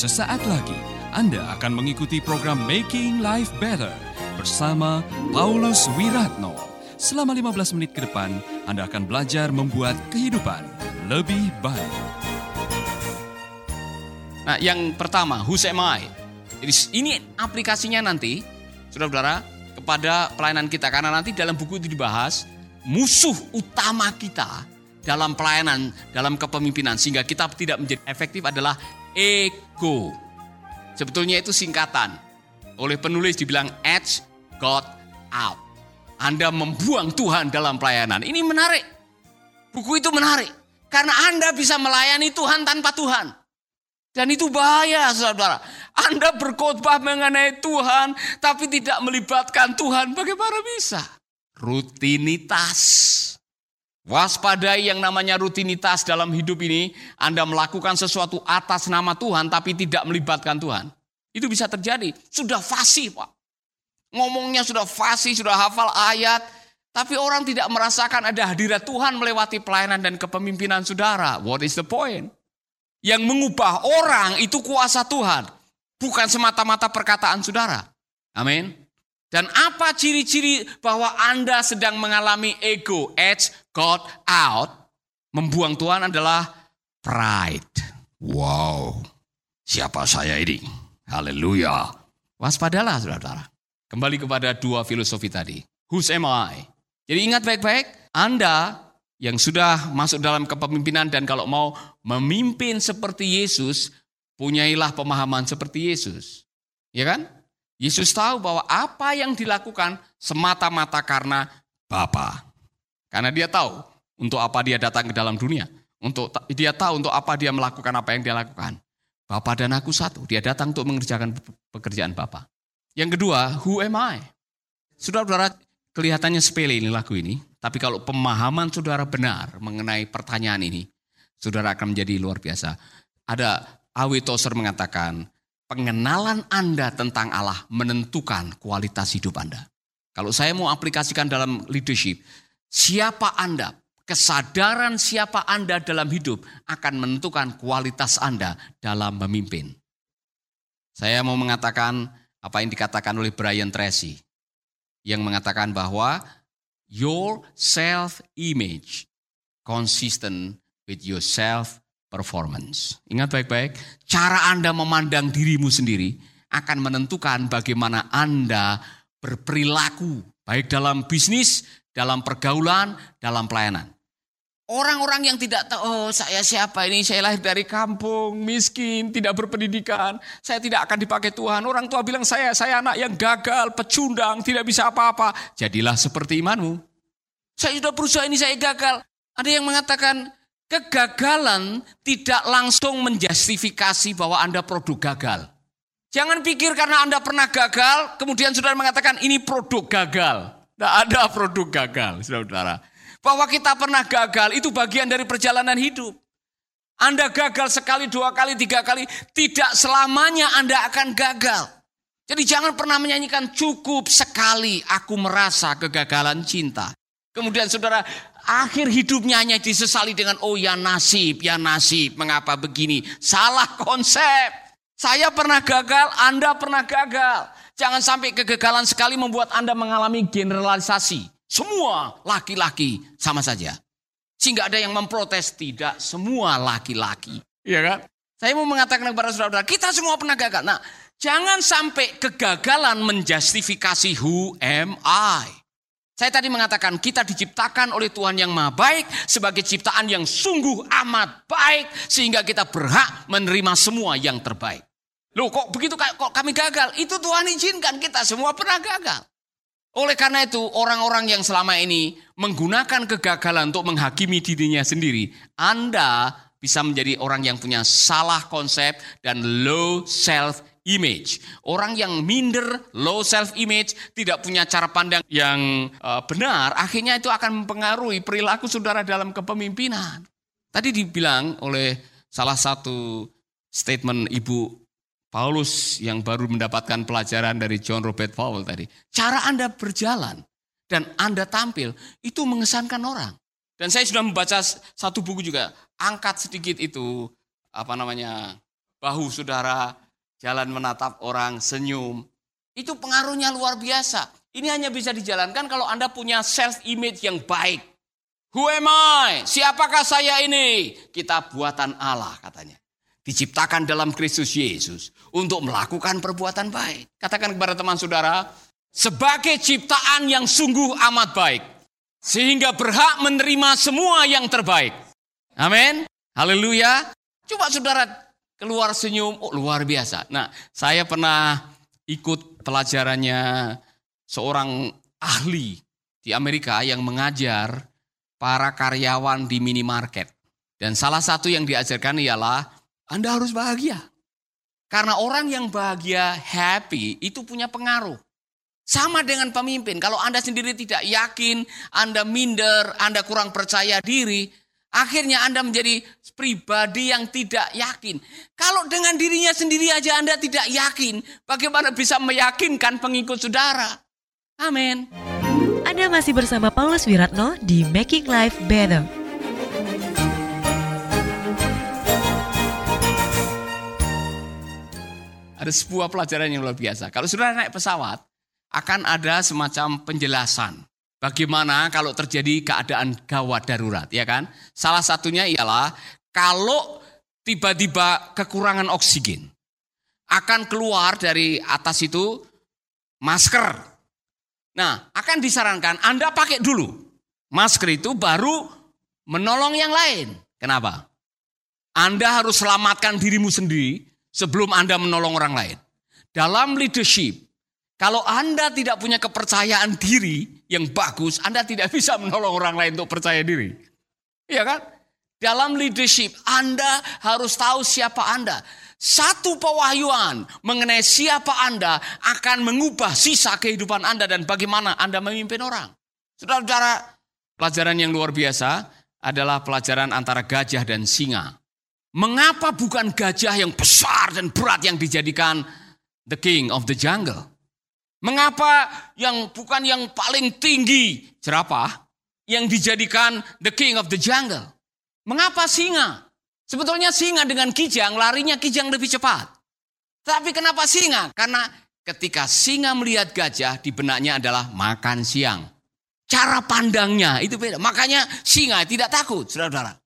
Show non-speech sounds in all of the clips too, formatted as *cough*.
Sesaat lagi Anda akan mengikuti program Making Life Better bersama Paulus Wiratno. Selama 15 menit ke depan, Anda akan belajar membuat kehidupan lebih baik. Nah, yang pertama, who's am I? Jadi ini aplikasinya nanti, saudara-saudara, kepada pelayanan kita. Karena nanti dalam buku itu dibahas, musuh utama kita dalam pelayanan, dalam kepemimpinan. Sehingga kita tidak menjadi efektif adalah ego. Sebetulnya itu singkatan. Oleh penulis dibilang edge got out. Anda membuang Tuhan dalam pelayanan. Ini menarik. Buku itu menarik. Karena Anda bisa melayani Tuhan tanpa Tuhan. Dan itu bahaya saudara. Anda berkhotbah mengenai Tuhan tapi tidak melibatkan Tuhan. Bagaimana bisa? Rutinitas. Waspadai yang namanya rutinitas dalam hidup ini. Anda melakukan sesuatu atas nama Tuhan tapi tidak melibatkan Tuhan. Itu bisa terjadi. Sudah fasih Pak. Ngomongnya sudah fasih, sudah hafal ayat. Tapi orang tidak merasakan ada hadirat Tuhan melewati pelayanan dan kepemimpinan saudara. What is the point? Yang mengubah orang itu kuasa Tuhan. Bukan semata-mata perkataan saudara. Amin. Dan apa ciri-ciri bahwa Anda sedang mengalami ego, edge, God out, membuang Tuhan adalah pride. Wow, siapa saya ini? Haleluya. Waspadalah saudara-saudara. Kembali kepada dua filosofi tadi. Who's am I? Jadi ingat baik-baik, Anda yang sudah masuk dalam kepemimpinan dan kalau mau memimpin seperti Yesus, punyailah pemahaman seperti Yesus. Ya kan? Yesus tahu bahwa apa yang dilakukan semata-mata karena Bapa. Karena dia tahu untuk apa dia datang ke dalam dunia. Untuk dia tahu untuk apa dia melakukan apa yang dia lakukan. Bapa dan aku satu. Dia datang untuk mengerjakan pekerjaan Bapa. Yang kedua, who am I? Saudara-saudara, kelihatannya sepele ini lagu ini. Tapi kalau pemahaman saudara benar mengenai pertanyaan ini, saudara akan menjadi luar biasa. Ada Awi Tozer mengatakan, pengenalan Anda tentang Allah menentukan kualitas hidup Anda. Kalau saya mau aplikasikan dalam leadership, siapa Anda, kesadaran siapa Anda dalam hidup akan menentukan kualitas Anda dalam memimpin. Saya mau mengatakan apa yang dikatakan oleh Brian Tracy yang mengatakan bahwa your self image consistent with your self performance. Ingat baik-baik, cara Anda memandang dirimu sendiri akan menentukan bagaimana Anda berperilaku, baik dalam bisnis, dalam pergaulan, dalam pelayanan. Orang-orang yang tidak tahu, oh saya siapa ini, saya lahir dari kampung, miskin, tidak berpendidikan, saya tidak akan dipakai Tuhan. Orang tua bilang saya, saya anak yang gagal, pecundang, tidak bisa apa-apa. Jadilah seperti imanmu. Saya sudah berusaha ini, saya gagal. Ada yang mengatakan, Kegagalan tidak langsung menjustifikasi bahwa Anda produk gagal. Jangan pikir karena Anda pernah gagal, kemudian saudara mengatakan ini produk gagal. Tidak ada produk gagal, saudara. Bahwa kita pernah gagal itu bagian dari perjalanan hidup. Anda gagal sekali, dua kali, tiga kali, tidak selamanya Anda akan gagal. Jadi jangan pernah menyanyikan cukup sekali aku merasa kegagalan cinta. Kemudian saudara, akhir hidupnya hanya disesali dengan oh ya nasib, ya nasib, mengapa begini? Salah konsep. Saya pernah gagal, Anda pernah gagal. Jangan sampai kegagalan sekali membuat Anda mengalami generalisasi. Semua laki-laki sama saja. Sehingga ada yang memprotes, tidak semua laki-laki. Iya kan? Saya mau mengatakan kepada saudara-saudara, kita semua pernah gagal. Nah, jangan sampai kegagalan menjustifikasi who am I. Saya tadi mengatakan kita diciptakan oleh Tuhan yang maha baik sebagai ciptaan yang sungguh amat baik sehingga kita berhak menerima semua yang terbaik. Loh kok begitu kok kami gagal? Itu Tuhan izinkan kita semua pernah gagal. Oleh karena itu orang-orang yang selama ini menggunakan kegagalan untuk menghakimi dirinya sendiri, Anda bisa menjadi orang yang punya salah konsep dan low self image. Orang yang minder, low self image, tidak punya cara pandang yang uh, benar, akhirnya itu akan mempengaruhi perilaku saudara dalam kepemimpinan. Tadi dibilang oleh salah satu statement Ibu Paulus yang baru mendapatkan pelajaran dari John Robert Powell tadi. Cara Anda berjalan dan Anda tampil itu mengesankan orang. Dan saya sudah membaca satu buku juga, angkat sedikit itu apa namanya bahu saudara, jalan menatap orang, senyum. Itu pengaruhnya luar biasa. Ini hanya bisa dijalankan kalau Anda punya self image yang baik. Who am I? Siapakah saya ini? Kita buatan Allah katanya. Diciptakan dalam Kristus Yesus untuk melakukan perbuatan baik. Katakan kepada teman saudara, sebagai ciptaan yang sungguh amat baik. Sehingga berhak menerima semua yang terbaik. Amin. Haleluya. Coba saudara keluar senyum, oh luar biasa. Nah, saya pernah ikut pelajarannya seorang ahli di Amerika yang mengajar para karyawan di minimarket. Dan salah satu yang diajarkan ialah Anda harus bahagia. Karena orang yang bahagia, happy, itu punya pengaruh. Sama dengan pemimpin, kalau Anda sendiri tidak yakin, Anda minder, Anda kurang percaya diri, akhirnya Anda menjadi pribadi yang tidak yakin. Kalau dengan dirinya sendiri aja Anda tidak yakin, bagaimana bisa meyakinkan pengikut saudara? Amin. Anda masih bersama Paulus Wiratno di Making Life Better. Ada sebuah pelajaran yang luar biasa. Kalau sudah naik pesawat, akan ada semacam penjelasan. Bagaimana kalau terjadi keadaan gawat darurat, ya kan? Salah satunya ialah kalau tiba-tiba kekurangan oksigen, akan keluar dari atas itu masker. Nah, akan disarankan Anda pakai dulu masker itu baru menolong yang lain. Kenapa? Anda harus selamatkan dirimu sendiri sebelum Anda menolong orang lain. Dalam leadership, kalau Anda tidak punya kepercayaan diri yang bagus, Anda tidak *laughs* bisa menolong orang lain untuk percaya diri. Iya kan? Dalam leadership, Anda harus tahu siapa Anda. Satu pewahyuan mengenai siapa Anda akan mengubah sisa kehidupan Anda dan bagaimana Anda memimpin orang. Saudara-saudara, pelajaran yang luar biasa adalah pelajaran antara gajah dan singa. Mengapa bukan gajah yang besar dan berat yang dijadikan the king of the jungle? Mengapa yang bukan yang paling tinggi jerapah yang dijadikan the king of the jungle? Mengapa singa? Sebetulnya singa dengan kijang larinya kijang lebih cepat. Tapi kenapa singa? Karena ketika singa melihat gajah di benaknya adalah makan siang. Cara pandangnya itu beda. Makanya singa tidak takut, saudara-saudara.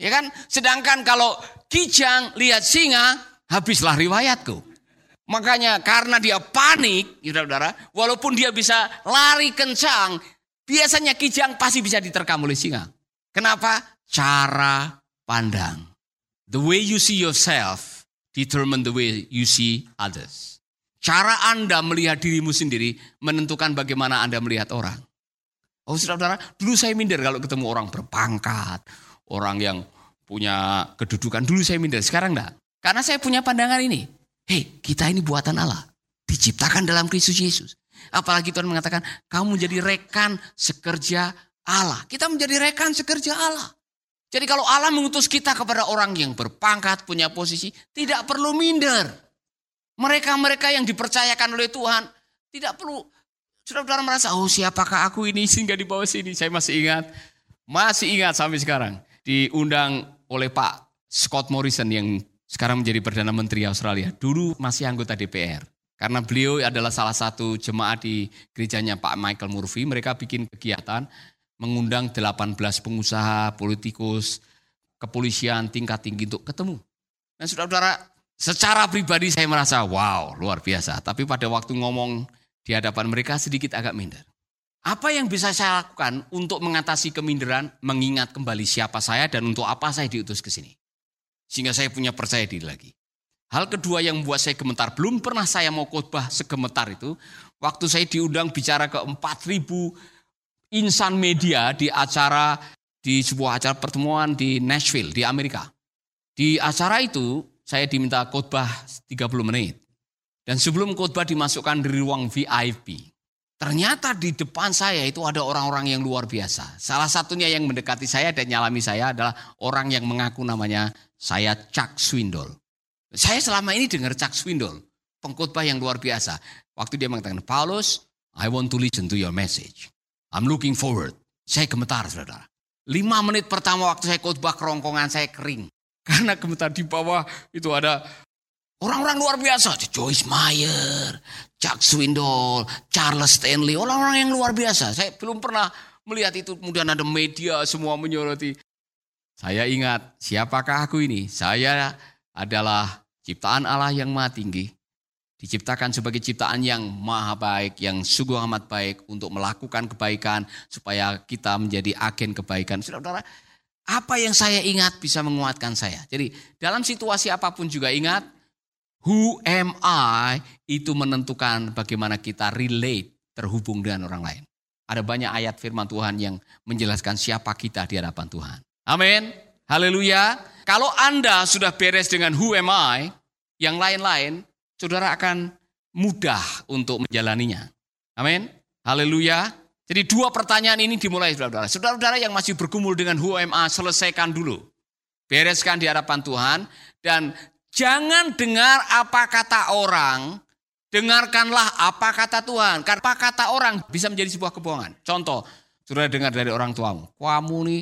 Ya kan? Sedangkan kalau kijang lihat singa, habislah riwayatku. Makanya karena dia panik, saudara-saudara, walaupun dia bisa lari kencang, biasanya kijang pasti bisa diterkam oleh singa. Kenapa? Cara pandang. The way you see yourself determine the way you see others. Cara Anda melihat dirimu sendiri menentukan bagaimana Anda melihat orang. Oh saudara-saudara, dulu saya minder kalau ketemu orang berpangkat, orang yang punya kedudukan. Dulu saya minder, sekarang enggak. Karena saya punya pandangan ini. Hei, kita ini buatan Allah. Diciptakan dalam Kristus Yesus. Apalagi Tuhan mengatakan, kamu menjadi rekan sekerja Allah. Kita menjadi rekan sekerja Allah. Jadi kalau Allah mengutus kita kepada orang yang berpangkat, punya posisi, tidak perlu minder. Mereka-mereka yang dipercayakan oleh Tuhan, tidak perlu. Saudara-saudara merasa, oh siapakah aku ini sehingga di bawah sini. Saya masih ingat, masih ingat sampai sekarang. Diundang oleh Pak Scott Morrison yang sekarang menjadi Perdana Menteri Australia. Dulu masih anggota DPR. Karena beliau adalah salah satu jemaat di gerejanya Pak Michael Murphy. Mereka bikin kegiatan mengundang 18 pengusaha, politikus, kepolisian tingkat tinggi untuk ketemu. Dan saudara-saudara, secara pribadi saya merasa wow luar biasa. Tapi pada waktu ngomong di hadapan mereka sedikit agak minder. Apa yang bisa saya lakukan untuk mengatasi keminderan, mengingat kembali siapa saya dan untuk apa saya diutus ke sini. Sehingga saya punya percaya diri lagi. Hal kedua yang membuat saya gemetar, belum pernah saya mau khotbah segemetar itu, waktu saya diundang bicara ke 4000 insan media di acara di sebuah acara pertemuan di Nashville di Amerika. Di acara itu saya diminta khotbah 30 menit. Dan sebelum khotbah dimasukkan di ruang VIP. Ternyata di depan saya itu ada orang-orang yang luar biasa. Salah satunya yang mendekati saya dan nyalami saya adalah orang yang mengaku namanya saya Chuck Swindoll. Saya selama ini dengar Chuck Swindoll, pengkhotbah yang luar biasa. Waktu dia mengatakan, Paulus, I want to listen to your message. I'm looking forward. Saya gemetar, saudara. Lima menit pertama waktu saya khotbah kerongkongan saya kering. *laughs* Karena gemetar di bawah itu ada Orang-orang luar biasa, Joyce Meyer, Chuck Swindoll, Charles Stanley, orang-orang yang luar biasa. Saya belum pernah melihat itu, kemudian ada media semua menyoroti. Saya ingat, siapakah aku ini? Saya adalah ciptaan Allah yang maha tinggi. Diciptakan sebagai ciptaan yang maha baik, yang sungguh amat baik untuk melakukan kebaikan supaya kita menjadi agen kebaikan. Saudara-saudara, apa yang saya ingat bisa menguatkan saya. Jadi dalam situasi apa pun juga ingat, Who am I itu menentukan bagaimana kita relate terhubung dengan orang lain. Ada banyak ayat firman Tuhan yang menjelaskan siapa kita di hadapan Tuhan. Amin. Haleluya. Kalau Anda sudah beres dengan who am I, yang lain-lain, saudara akan mudah untuk menjalaninya. Amin. Haleluya. Jadi dua pertanyaan ini dimulai saudara-saudara. Saudara-saudara yang masih bergumul dengan who am I, selesaikan dulu. Bereskan di hadapan Tuhan dan Jangan dengar apa kata orang, dengarkanlah apa kata Tuhan. Karena apa kata orang bisa menjadi sebuah kebohongan. Contoh, sudah dengar dari orang tuamu, kamu nih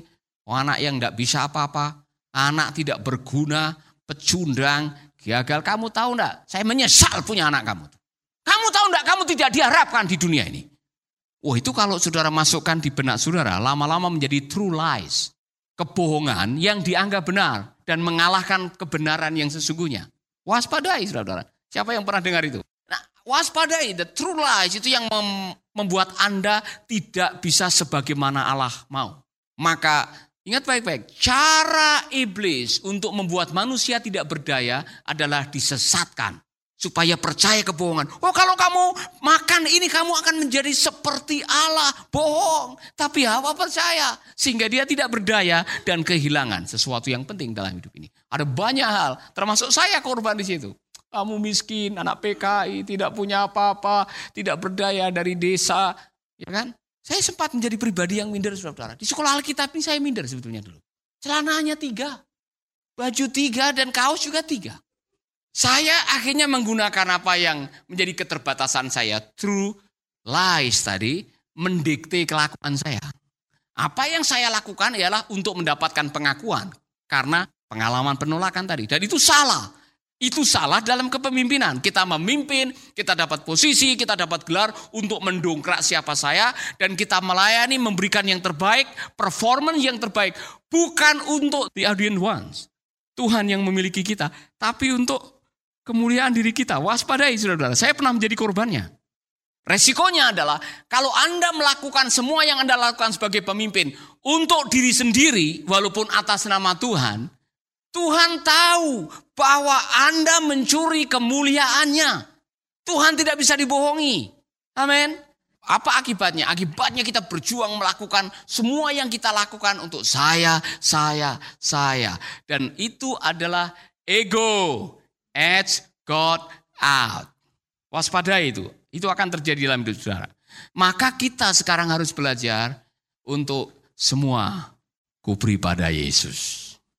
anak yang tidak bisa apa-apa, anak tidak berguna, pecundang, gagal. Kamu tahu enggak? Saya menyesal punya anak kamu. Kamu tahu enggak? Kamu tidak diharapkan di dunia ini. Wah itu kalau saudara masukkan di benak saudara, lama-lama menjadi true lies. Kebohongan yang dianggap benar dan mengalahkan kebenaran yang sesungguhnya. Waspadai saudara-saudara. Siapa yang pernah dengar itu? Nah, waspadai, the true lies itu yang mem membuat Anda tidak bisa sebagaimana Allah mau. Maka ingat baik-baik, cara iblis untuk membuat manusia tidak berdaya adalah disesatkan supaya percaya kebohongan. Oh kalau kamu makan ini kamu akan menjadi seperti Allah. Bohong. Tapi Hawa percaya. Sehingga dia tidak berdaya dan kehilangan sesuatu yang penting dalam hidup ini. Ada banyak hal. Termasuk saya korban di situ. Kamu miskin, anak PKI, tidak punya apa-apa, tidak berdaya dari desa. Ya kan? Saya sempat menjadi pribadi yang minder, saudara. Di sekolah Alkitab ini saya minder sebetulnya dulu. Celananya tiga, baju tiga, dan kaos juga tiga. Saya akhirnya menggunakan apa yang menjadi keterbatasan saya. True lies tadi mendikte kelakuan saya. Apa yang saya lakukan ialah untuk mendapatkan pengakuan. Karena pengalaman penolakan tadi. Dan itu salah. Itu salah dalam kepemimpinan. Kita memimpin, kita dapat posisi, kita dapat gelar untuk mendongkrak siapa saya. Dan kita melayani, memberikan yang terbaik, performance yang terbaik. Bukan untuk the audience ones. Tuhan yang memiliki kita. Tapi untuk kemuliaan diri kita. Waspadai saudara-saudara. Saya pernah menjadi korbannya. Resikonya adalah kalau Anda melakukan semua yang Anda lakukan sebagai pemimpin untuk diri sendiri walaupun atas nama Tuhan, Tuhan tahu bahwa Anda mencuri kemuliaannya. Tuhan tidak bisa dibohongi. Amin. Apa akibatnya? Akibatnya kita berjuang melakukan semua yang kita lakukan untuk saya, saya, saya. Dan itu adalah ego. Edge God out. Waspadai itu. Itu akan terjadi dalam hidup saudara. Maka kita sekarang harus belajar untuk semua kuberi pada Yesus.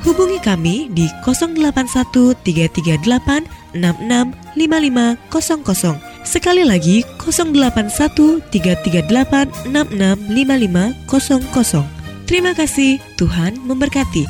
Hubungi kami di 081 338 665500. Sekali lagi 081 338 665500. Terima kasih, Tuhan memberkati.